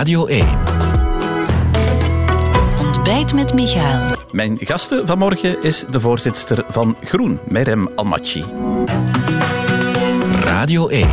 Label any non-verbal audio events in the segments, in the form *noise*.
Radio 1. Ontbijt met Michael. Mijn gasten vanmorgen is de voorzitter van Groen, Merem Almachi. Radio 1.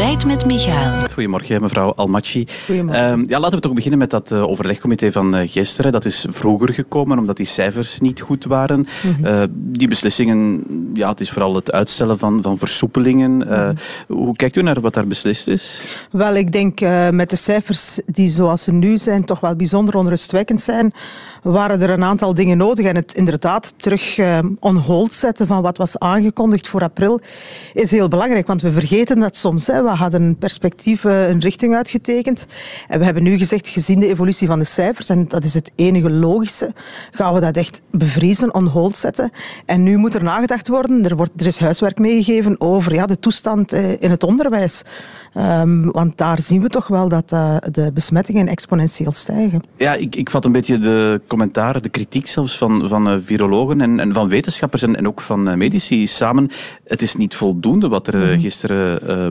Ontbijt met Michael. Goedemorgen, mevrouw Almachi. Goedemorgen. Ehm, ja, laten we toch beginnen met dat eh, overlegcomité van eh, gisteren. Dat is vroeger gekomen omdat die cijfers niet goed waren. Eh, die beslissingen, ja, het is vooral het uitstellen van, van versoepelingen. Eh, Hoe kijkt u naar wat daar beslist is? Wel, ik denk eh, met de cijfers die zoals ze nu zijn toch wel bijzonder onrustwekkend zijn, waren er een aantal dingen nodig. En het inderdaad terug eh, on hold zetten van wat was aangekondigd voor april is heel belangrijk. Want we vergeten dat soms. Hè. We hadden een perspectief, eh, een richting uitgetekend. En we hebben nu gezegd, gezien de evolutie van de cijfers, en dat is het enige logische, gaan we dat echt bevriezen, on hold zetten. En nu moet er nagedacht worden. Er, wordt, er is huiswerk meegegeven over ja, de toestand eh, in het onderwijs. Ehm, want daar zien we toch wel dat eh, de besmettingen exponentieel stijgen. Ja, ik, ik vat een beetje de commentaren, de kritiek zelfs van, van virologen en, en van wetenschappers en, en ook van medici samen. Het is niet voldoende wat er eh, gisteren eh,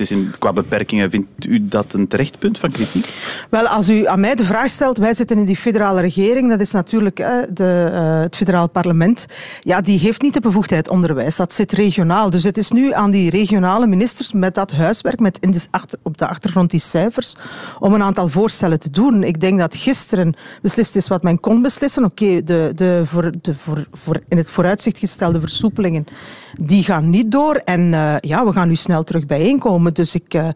is in, qua beperkingen. Vindt u dat een terecht punt van kritiek? Wel, als u aan mij de vraag stelt, wij zitten in die federale regering, dat is natuurlijk de, eh, het federaal parlement. Ja, die heeft niet de bevoegdheid onderwijs, dat zit regionaal. Dus het is nu aan die regionale ministers met dat huiswerk, met in de achter, op de achtergrond die cijfers, om een aantal voorstellen te doen. Ik denk dat gisteren beslist is wat men kon beslissen. Oké, de, de, voor, de voor, voor in het vooruitzicht gestelde versoepelingen, die gaan niet door. En eh, ja, we gaan nu snel terug bijeenkomen. Dus ik... eh,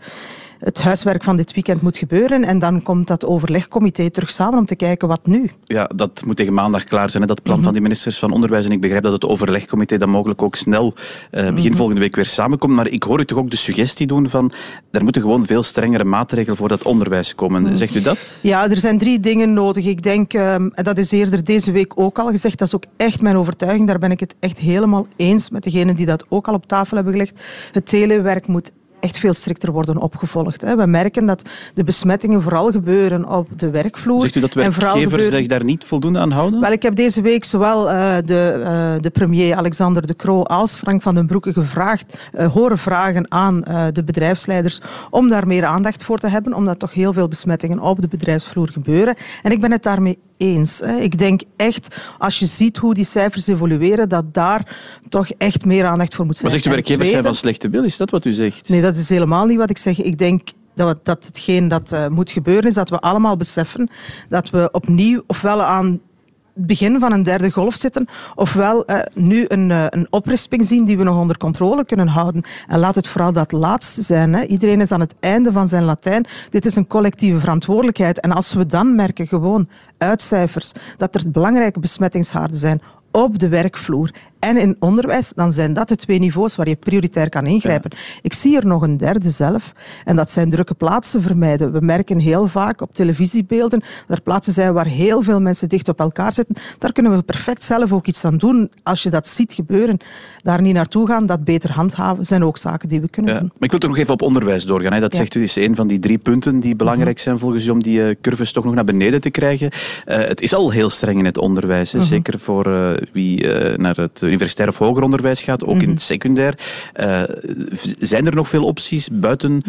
het huiswerk van dit weekend moet gebeuren en dan komt dat overlegcomité terug samen om te kijken wat nu. Ja, dat moet tegen maandag klaar zijn, hè, dat plan van die ministers van Onderwijs. En ik begrijp dat het overlegcomité dan mogelijk ook snel eh, begin volgende week weer samenkomt. Maar ik hoor u toch ook de suggestie doen van er moeten gewoon veel strengere maatregelen voor dat onderwijs komen. Zegt u dat? Ja, er zijn drie dingen nodig. Ik denk, ehm, dat is eerder deze week ook al gezegd, dat is ook echt mijn overtuiging. Daar ben ik het echt helemaal eens met degenen die dat ook al op tafel hebben gelegd. Het telewerk moet echt veel strikter worden opgevolgd. We merken dat de besmettingen vooral gebeuren op de werkvloer. Zegt u dat werkgevers gebeuren- zich daar niet voldoende aan houden? Wel, ik heb deze week zowel eh, de, eh, de premier Alexander De Croo als Frank van den Broeke gevraagd, eh, horen vragen aan de bedrijfsleiders om daar meer aandacht voor te hebben, omdat toch heel veel besmettingen op de bedrijfsvloer gebeuren. En ik ben het daarmee eens. Ik denk echt, als je ziet hoe die cijfers evolueren, dat daar toch echt meer aandacht voor moet zijn. maar zegt u En werkgevers zijn van slechte wil? Is dat wat u zegt? Nee, dat is helemaal niet wat ik zeg. Ik denk dat, dat hetgeen dat eh, moet gebeuren is dat we allemaal beseffen dat we opnieuw ofwel aan begin van een derde golf zitten, ofwel eh, nu een, eh, een oprisping zien die we nog onder controle kunnen houden. En laat het vooral dat laatste zijn. Hè. Iedereen is aan het einde van zijn Latijn. Dit is een collectieve verantwoordelijkheid. En als we dan merken, gewoon uit cijfers, dat er belangrijke besmettingshaarden zijn op de werkvloer en in onderwijs, dan zijn dat de twee niveaus waar je prioritair kan ingrijpen. Ik zie er nog een derde zelf, en dat zijn drukke plaatsen vermijden. We merken heel vaak op televisiebeelden dat er plaatsen zijn waar heel veel mensen dicht op elkaar zitten. Daar kunnen we perfect zelf ook iets aan doen. Als je dat ziet gebeuren, daar niet naartoe gaan, dat beter handhaven, zijn ook zaken die we kunnen Ja, doen. maar ik wil toch nog even op onderwijs doorgaan. Hè. Dat Ja. zegt u, is een van die drie punten die belangrijk zijn volgens u om die eh, curves toch nog naar beneden te krijgen. Eh, het is al heel streng in het onderwijs, hè. zeker voor eh, wie naar het universitair of hoger onderwijs gaat, ook in het secundair. Eh, zijn er nog veel opties buiten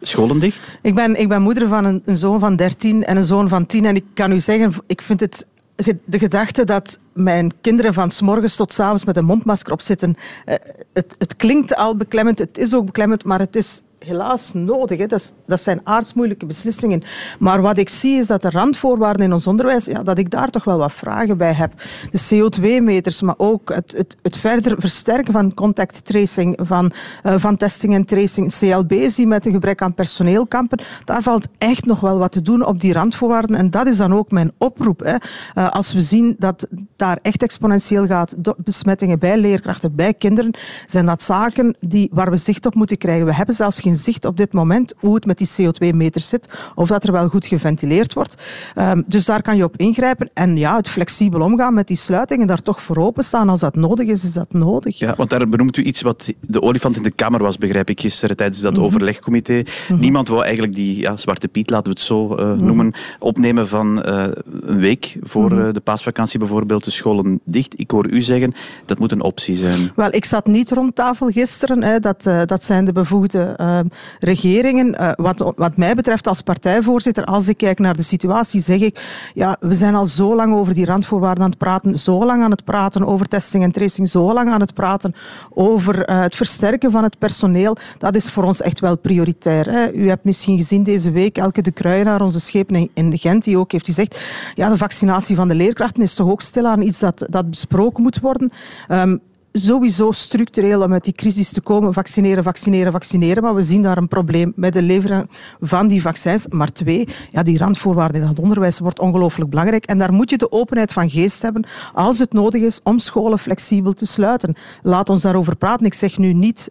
scholen dicht? Ik ben, ik ben moeder van een, een zoon van 13 en een zoon van 10. En ik kan u zeggen, ik vind het de gedachte dat mijn kinderen van s morgens tot s avonds met een mondmasker op zitten. eh, het, het klinkt al beklemmend, het is ook beklemmend, maar het is helaas nodig. Hè. Dat, dat zijn aardsmoeilijke beslissingen. Maar wat ik zie is dat de randvoorwaarden in ons onderwijs, ja, dat ik daar toch wel wat vragen bij heb. De CO2-meters, maar ook het, het, het verder versterken van contact tracing, van, eh, van testing en tracing. CLB's die met een gebrek aan personeel kampen, daar valt echt nog wel wat te doen op die randvoorwaarden. En dat is dan ook mijn oproep. Hè. Eh, als we zien dat daar echt exponentieel gaat, besmettingen bij leerkrachten, bij kinderen, zijn dat zaken die, waar we zicht op moeten krijgen. We hebben zelfs geen zicht op dit moment hoe het met die CO2-meters zit, of dat er wel goed geventileerd wordt. Ehm, dus daar kan je op ingrijpen. En ja, het flexibel omgaan met die sluitingen, daar toch voor openstaan. Als dat nodig is, is dat nodig. Ja, want daar benoemt u iets wat de olifant in de kamer was, begrijp ik gisteren tijdens dat overlegcomité. Niemand wou eigenlijk die ja, Zwarte Piet, laten we het zo eh, noemen, opnemen van eh, een week voor eh, de paasvakantie bijvoorbeeld, de scholen dicht. Ik hoor u zeggen, dat moet een optie zijn. Wel, ik zat niet rond tafel gisteren. Hè. Dat, dat zijn de bevoegde regeringen. Uh, wat, wat mij betreft als partijvoorzitter, als ik kijk naar de situatie, zeg ik, ja, we zijn al zo lang over die randvoorwaarden aan het praten, zo lang aan het praten over testing en tracing, zo lang aan het praten over uh, het versterken van het personeel. Dat is voor ons echt wel prioritair. Hè. U hebt misschien gezien deze week Elke de Kruijenaar, onze schepen in Gent, die ook heeft gezegd, ja, de vaccinatie van de leerkrachten is toch ook stilaan iets dat, dat besproken moet worden. Um, sowieso structureel om uit die crisis te komen. Vaccineren, vaccineren, vaccineren. Maar we zien daar een probleem met de levering van die vaccins. Maar twee, ja, die randvoorwaarden in het onderwijs wordt ongelooflijk belangrijk. En daar moet je de openheid van geest hebben als het nodig is om scholen flexibel te sluiten. Laat ons daarover praten. Ik zeg nu niet...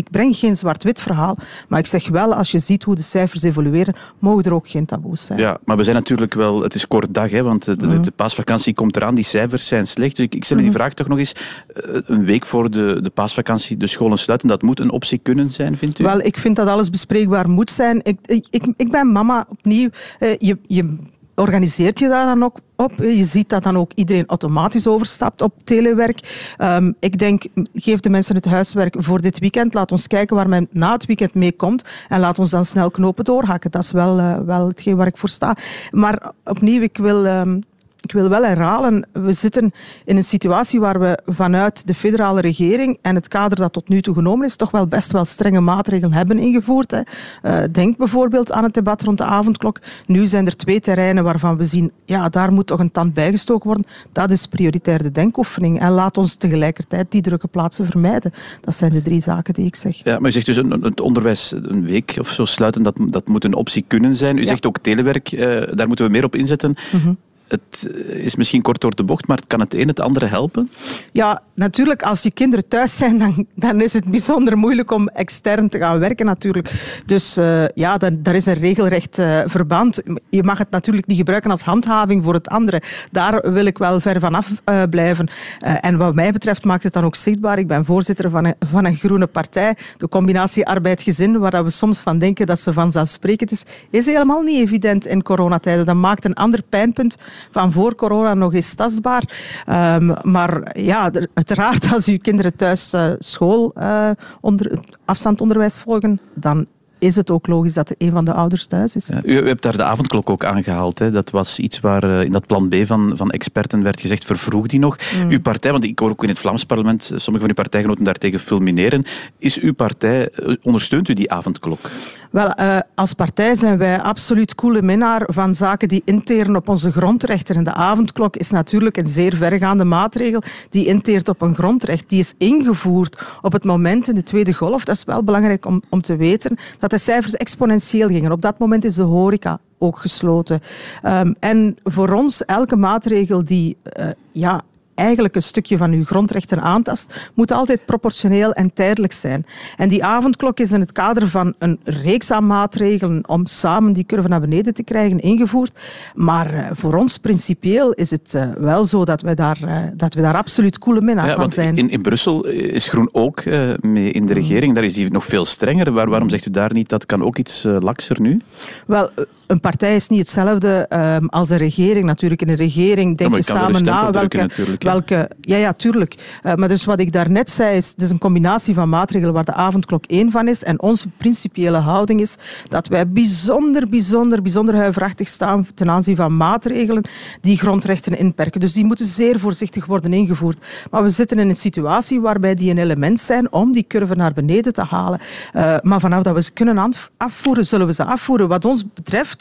Ik breng geen zwart-wit verhaal, maar ik zeg wel, als je ziet hoe de cijfers evolueren, mogen er ook geen taboes zijn. Ja, maar we zijn natuurlijk wel, het is kort dag, hè, want de, de, mhm. paasvakantie komt eraan, die cijfers zijn slecht. Dus ik, ik stel mm die vraag toch nog eens, eh, een week voor de, de paasvakantie de scholen sluiten, dat moet een optie kunnen zijn, vindt u? Wel, ik vind dat alles bespreekbaar moet zijn. Ik, ik, ik ben mama opnieuw. Eh, je, je organiseert je daar dan ook op. Je ziet dat dan ook iedereen automatisch overstapt op telewerk. Um, ik denk, geef de mensen het huiswerk voor dit weekend. Laat ons kijken waar men na het weekend mee komt. En laat ons dan snel knopen doorhakken. Dat is wel, uh, wel hetgeen waar ik voor sta. Maar opnieuw, ik wil um, ik wil wel herhalen, we zitten in een situatie waar we vanuit de federale regering en het kader dat tot nu toe genomen is, toch wel best wel strenge maatregelen hebben ingevoerd. Hè. Uh, denk bijvoorbeeld aan het debat rond de avondklok. Nu zijn er twee terreinen waarvan we zien, ja, daar moet toch een tand bijgestoken worden. Dat is prioritair de denkoefening. En laat ons tegelijkertijd die drukke plaatsen vermijden. Dat zijn de drie zaken die ik zeg. Ja, maar u zegt dus een, het onderwijs een week of zo sluiten, dat, dat moet een optie kunnen zijn. U zegt ook telewerk, uh, daar moeten we meer op inzetten. Mm het is misschien kort door de bocht, maar kan het een het andere helpen? Ja, natuurlijk. Als je kinderen thuis zijn, dan, dan is het bijzonder moeilijk om extern te gaan werken natuurlijk. Dus uh, ja, daar is een regelrecht uh, verband. Je mag het natuurlijk niet gebruiken als handhaving voor het andere. Daar wil ik wel ver vanaf uh, blijven. en wat mij betreft maakt het dan ook zichtbaar. Ik ben voorzitter van een, van een groene partij. De combinatie arbeid-gezin, waar we soms van denken dat ze vanzelfsprekend is, is helemaal niet evident in coronatijden. Dat maakt een ander pijnpunt van voor corona nog eens tastbaar. Um, maar ja, uiteraard als uw kinderen thuis uh, school uh, onder, afstandonderwijs volgen, dan is het ook logisch dat er een van de ouders thuis is. Ja, u, u, hebt daar de avondklok ook aangehaald. Hè. Dat was iets waar uh, in dat plan B van, van experten werd gezegd, vervroeg die nog. Mm. Uw partij, want ik hoor ook in het Vlaams parlement sommige van uw partijgenoten daartegen fulmineren. Is uw partij, ondersteunt u die avondklok? Wel, uh, als partij zijn wij absoluut koele minnaar van zaken die interen op onze grondrechten. En de avondklok is natuurlijk een zeer vergaande maatregel die inteert op een grondrecht. Die is ingevoerd op het moment in de Tweede Golf. Dat is wel belangrijk om, om te weten dat de cijfers exponentieel gingen. Op dat moment is de horeca ook gesloten. Um, en voor ons, elke maatregel die uh, ja, eigenlijk een stukje van uw grondrechten aantast, moet altijd proportioneel en tijdelijk zijn. En die avondklok is in het kader van een reeks aan maatregelen om samen die curve naar beneden te krijgen ingevoerd. Maar uh, voor ons principieel is het uh, wel zo dat we daar, uh, dat we daar absoluut koele minnaar ja, van zijn. In, in Brussel is Groen ook mee in de regering. Daar is die nog veel strenger. Waar, waarom zegt u daar niet dat kan ook iets lakser nu? Wel, een partij is niet hetzelfde um, als een regering. Natuurlijk, in een regering denk je samen na welke, welke... Ja, ja, tuurlijk. Uh, maar dus wat ik daarnet zei, is, het is een combinatie van maatregelen waar de avondklok één van is. En onze principiële houding is dat wij bijzonder, bijzonder, bijzonder huiverachtig staan ten aanzien van maatregelen die grondrechten inperken. Dus die moeten zeer voorzichtig worden ingevoerd. Maar we zitten in een situatie waarbij die een element zijn om die curve naar beneden te halen. Uh, maar vanaf dat we ze kunnen afvoeren, zullen we ze afvoeren. Wat ons betreft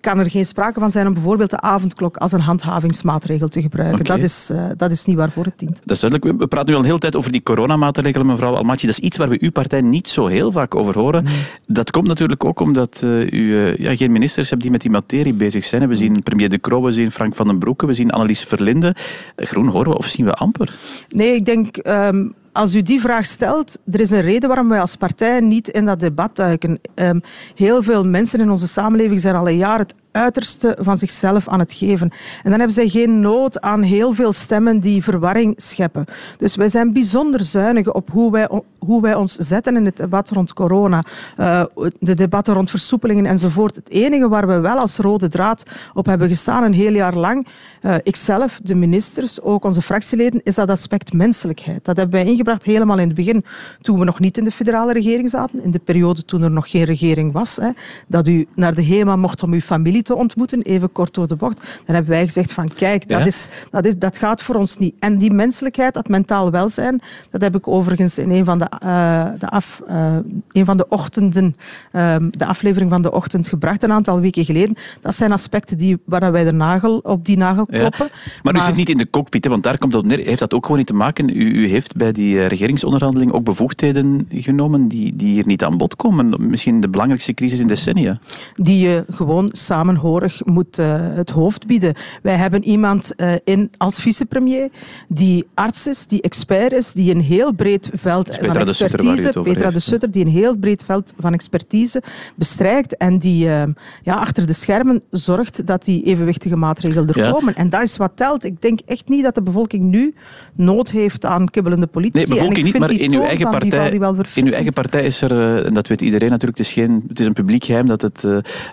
kan er geen sprake van zijn om bijvoorbeeld de avondklok als een handhavingsmaatregel te gebruiken. Dat, is, uh, dat is niet waarvoor het dient. Dat is duidelijk. We praten nu al een hele tijd over die coronamaatregelen, mevrouw Almaty. Dat is iets waar we uw partij niet zo heel vaak over horen. Dat komt natuurlijk ook omdat uh, u uh, ja, geen ministers hebt die met die materie bezig zijn. We zien premier De Croo, we zien Frank van den Broeke, we zien Annelies Verlinde. Groen horen we of zien we amper? Nee, ik denk... Um, als u die vraag stelt, er is een reden waarom wij als partij niet in dat debat duiken. Um, heel veel mensen in onze samenleving zijn al een jaar het uiterste van zichzelf aan het geven. En dan hebben zij geen nood aan heel veel stemmen die verwarring scheppen. Dus wij zijn bijzonder zuinig op hoe wij, hoe wij ons zetten in het debat rond corona, uh, de debatten rond versoepelingen enzovoort. Het enige waar we wel als rode draad op hebben gestaan een heel jaar lang, uh, ikzelf, de ministers, ook onze fractieleden, is dat aspect menselijkheid. Dat hebben wij ingebracht helemaal in het begin, toen we nog niet in de federale regering zaten, in de periode toen er nog geen regering was, hè, dat u naar de HEMA mocht om uw familie te ontmoeten, even kort door de bocht. Dan hebben wij gezegd van kijk, dat, is, dat, is, dat gaat voor ons niet. En die menselijkheid, dat mentaal welzijn, dat heb ik overigens in een van de, uh, de, af, uh, een van de ochtenden, uh, de aflevering van de ochtend gebracht, een aantal weken geleden. Dat zijn aspecten die, waar wij de nagel op die nagel kloppen. Ja. Maar, maar, u zit niet in de cockpit, want daar komt het op neer. Heeft dat ook gewoon niet te maken? U, u heeft bij die eh, regeringsonderhandeling ook bevoegdheden genomen die, die hier niet aan bod komen. Misschien de belangrijkste crisis in decennia. Die je gewoon samenhorig moet uh, het hoofd bieden. Wij hebben iemand uh, in als vicepremier die arts is, die expert is, die een heel breed veld van expertise, Petra de Sutter, die een heel breed veld van expertise bestrijkt en die uh, ja, achter de schermen zorgt dat die evenwichtige maatregelen er ja. komen. En dat is wat telt. Ik denk echt niet dat de bevolking nu nood heeft aan kibbelende politie. Nee, bevolking niet, maar in uw, eigen partij, in uw eigen partij is er, en dat weet iedereen natuurlijk, het is, geen, het is een publiek geheim dat het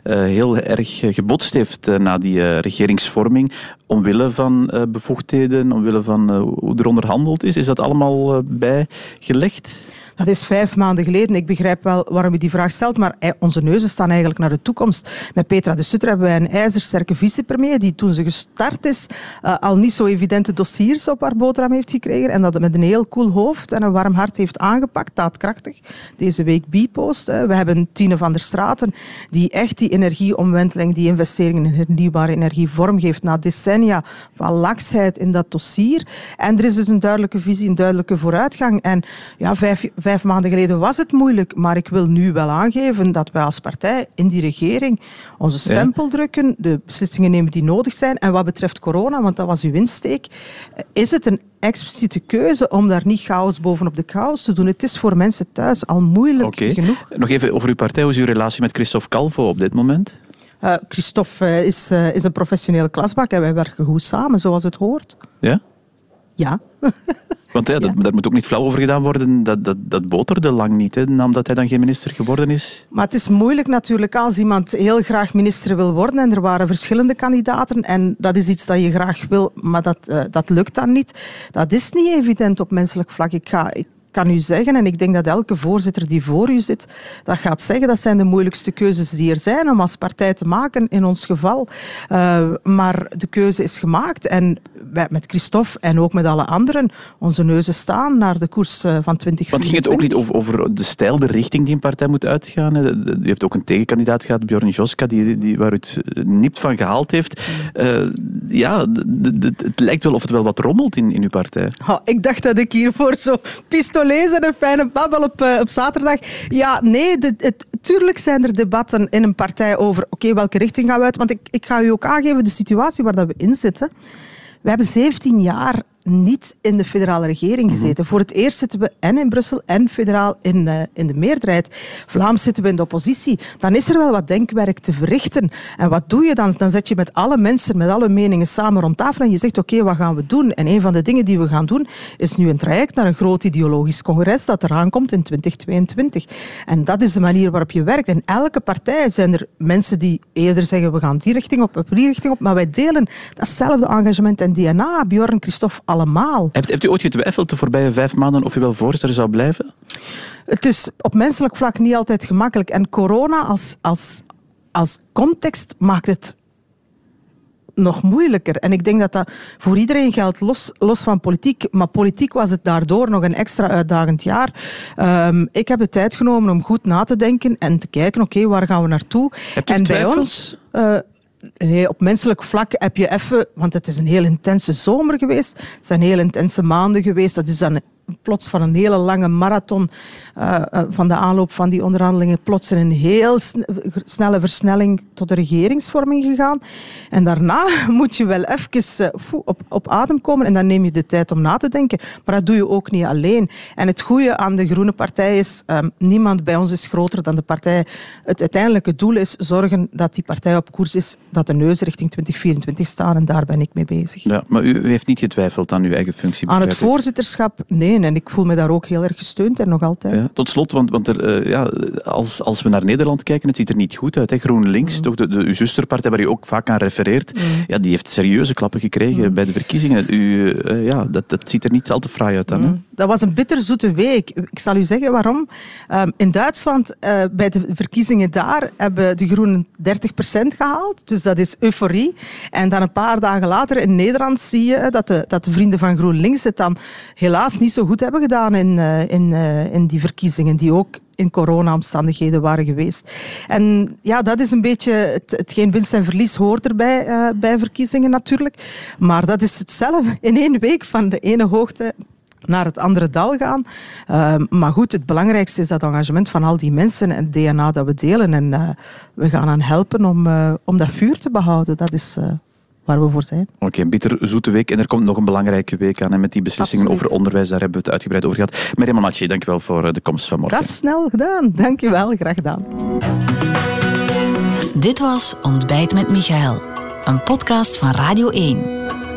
heel erg gebotst heeft uh, na die uh, regeringsvorming omwille van bevoegdheden, omwille van hoe er onderhandeld is. Is dat allemaal bijgelegd? Dat is vijf maanden geleden. Ik begrijp wel waarom u die vraag stelt, maar onze neuzen staan eigenlijk naar de toekomst. Met Petra de Sutter hebben wij een ijzersterke vicepremier die toen ze gestart is uh, al niet zo evidente dossiers op haar boterham heeft gekregen en dat met een heel koel hoofd en een warm hart heeft aangepakt, daadkrachtig. Deze week Bipost. We hebben Tine van der Straten die echt die energieomwenteling, die investeringen in hernieuwbare energie vormgeeft na decennia van laksheid in dat dossier. En er is dus een duidelijke visie, een duidelijke vooruitgang. En ja, vijf, vijf vijf maanden geleden was het moeilijk, maar ik wil nu wel aangeven dat wij als partij in die regering onze stempel ja. drukken, de beslissingen nemen die nodig zijn. En wat betreft corona, want dat was uw insteek, is het een expliciete keuze om daar niet chaos bovenop de chaos te doen. Het is voor mensen thuis al moeilijk okay. genoeg. Nog even over uw partij. Hoe is uw relatie met Christophe Calvo op dit moment? Uh, Christophe is, uh, is een professionele klasbak en wij werken goed samen, zoals het hoort. Ja? Ja. *laughs* Want ja, dat, daar moet ook niet flauw over gedaan worden. Dat, dat, dat boterde lang niet, hè, omdat hij dan geen minister geworden is. Maar het is moeilijk natuurlijk als iemand heel graag minister wil worden. En er waren verschillende kandidaten. En dat is iets dat je graag wil, maar dat, uh, dat lukt dan niet. Dat is niet evident op menselijk vlak. Ik ga, ik kan u zeggen, en ik denk dat elke voorzitter die voor u zit, dat gaat zeggen, dat zijn de moeilijkste keuzes die er zijn om als partij te maken, in ons geval. Uh, maar de keuze is gemaakt en wij met Christophe en ook met alle anderen, onze neuzen staan naar de koers uh, van 2020. Want ging het ook niet over, over, de stijl, de richting die een partij moet uitgaan? Je hebt ook een tegenkandidaat gehad, Bjorn Joska, die, die, waar u het nipt van gehaald heeft. Uh, ja, het lijkt wel of het wel wat rommelt in, in uw partij. Oh, ik dacht dat ik hiervoor zo pistolees en fijne babbel op, uh, op zaterdag. Ja, nee, de, het, tuurlijk zijn er debatten in een partij over oké, welke richting gaan we uit? Want ik, ik ga u ook aangeven de situatie waar dat we in zitten. We hebben 17 jaar niet in de federale regering gezeten. Mm -hmm. Voor het eerst zitten we en in Brussel en federaal in, uh, in de meerderheid. Vlaams zitten we in de oppositie. Dan is er wel wat denkwerk te verrichten. En wat doe je dan? Dan zet je met alle mensen, met alle meningen samen rond tafel en je zegt oké, okay, wat gaan we doen? En een van de dingen die we gaan doen is nu een traject naar een groot ideologisch congres dat eraan komt in 2022. En dat is de manier waarop je werkt. In elke partij zijn er mensen die eerder zeggen we gaan die richting op, die richting op, maar wij delen datzelfde engagement en DNA. Bjorn, Christophe, allemaal. Hebt, hebt u ooit getwijfeld de voorbije vijf maanden of u wel voorzitter zou blijven? Het is op menselijk vlak niet altijd gemakkelijk. En corona als, als, als context maakt het nog moeilijker. En ik denk dat dat voor iedereen geldt, los, los van politiek. Maar politiek was het daardoor nog een extra uitdagend jaar. Um, ik heb de tijd genomen om goed na te denken en te kijken, oké, okay, waar gaan we naartoe? En twijfels? bij ons... Uh, Nee, op menselijk vlak heb je even, want het is een heel intense zomer geweest, het zijn heel intense maanden geweest, dat is dan plots van een hele lange marathon uh, van de aanloop van die onderhandelingen plots in een heel snelle versnelling tot de regeringsvorming gegaan. En daarna *laughs* moet je wel even uh, op, op adem komen en dan neem je de tijd om na te denken. Maar dat doe je ook niet alleen. En het goede aan de Groene Partij is, um, niemand bij ons is groter dan de partij. Het uiteindelijke doel is zorgen dat die partij op koers is, dat de neus richting 2024 staan en daar ben ik mee bezig. Ja, maar u, u heeft niet getwijfeld aan uw eigen functie? Aan het voorzitterschap, nee. En ik voel me daar ook heel erg gesteund en nog altijd. Ja, tot slot, want, want er, uh, ja, als, als we naar Nederland kijken, het ziet er niet goed uit. Hè. GroenLinks, mm. toch de, de, uw zusterpartij waar u ook vaak aan refereert, mm. ja, die heeft serieuze klappen gekregen mm. bij de verkiezingen. U, uh, ja, dat, dat ziet er niet al te fraai uit dan. Hè? Dat was een bitterzoete week. Ik zal u zeggen waarom. Um, in Duitsland, uh, bij de verkiezingen daar, hebben de Groenen 30% gehaald. Dus dat is euforie. En dan een paar dagen later in Nederland zie je dat de, dat de vrienden van GroenLinks het dan helaas niet zo goed hebben gedaan in, uh, in, in die verkiezingen, die ook in corona-omstandigheden waren geweest. En ja, dat is een beetje het, hetgeen winst en verlies hoort erbij bij verkiezingen natuurlijk. Maar dat is het zelf in één week van de ene hoogte naar het andere dal gaan. Uh, maar goed, het belangrijkste is dat engagement van al die mensen en het DNA dat we delen. En uh, we gaan hen helpen om, uh, om dat vuur te behouden. Dat is waar we voor zijn. Oké, okay, een bitter zoete week. En er komt nog een belangrijke week aan. En met die beslissingen Absoluut. over onderwijs, daar hebben we het uitgebreid over gehad. Mariam Mathieu, dank je wel voor de komst van morgen. Dat is snel gedaan. Dank je wel. Graag gedaan. Dit was Ontbijt met Michael. Een podcast van Radio 1.